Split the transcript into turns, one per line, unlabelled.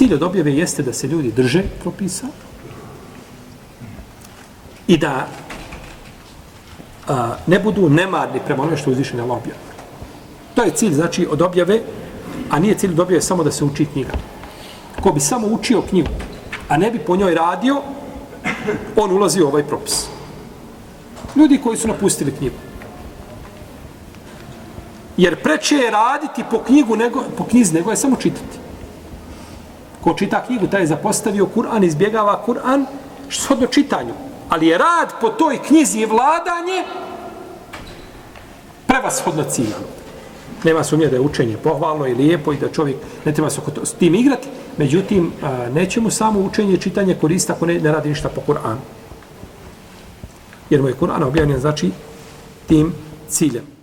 Cilj od objave jeste da se ljudi drže propisa i da a, ne budu nemarni prema onome što uzviše na objave. To je cilj, znači, od objave, a nije cilj od objave samo da se uči knjiga. Ko bi samo učio knjigu, a ne bi po njoj radio, on ulazi u ovaj propis. Ljudi koji su napustili knjigu. Jer preče je raditi po knjigu nego, po knjiz nego je samo čitati. Ko čita knjigu, taj je zapostavio Kur'an, izbjegava Kur'an, što shodno čitanju. Ali je rad po toj knjizi i vladanje prevashodno ciljano. Nema sumnje da je učenje pohvalno i lijepo i da čovjek ne treba se s tim igrati. Međutim, neće mu samo učenje i čitanje koristiti ako ne, ne radi ništa po Kur'anu. Jer mu je Kur'an objavljen znači tim ciljem.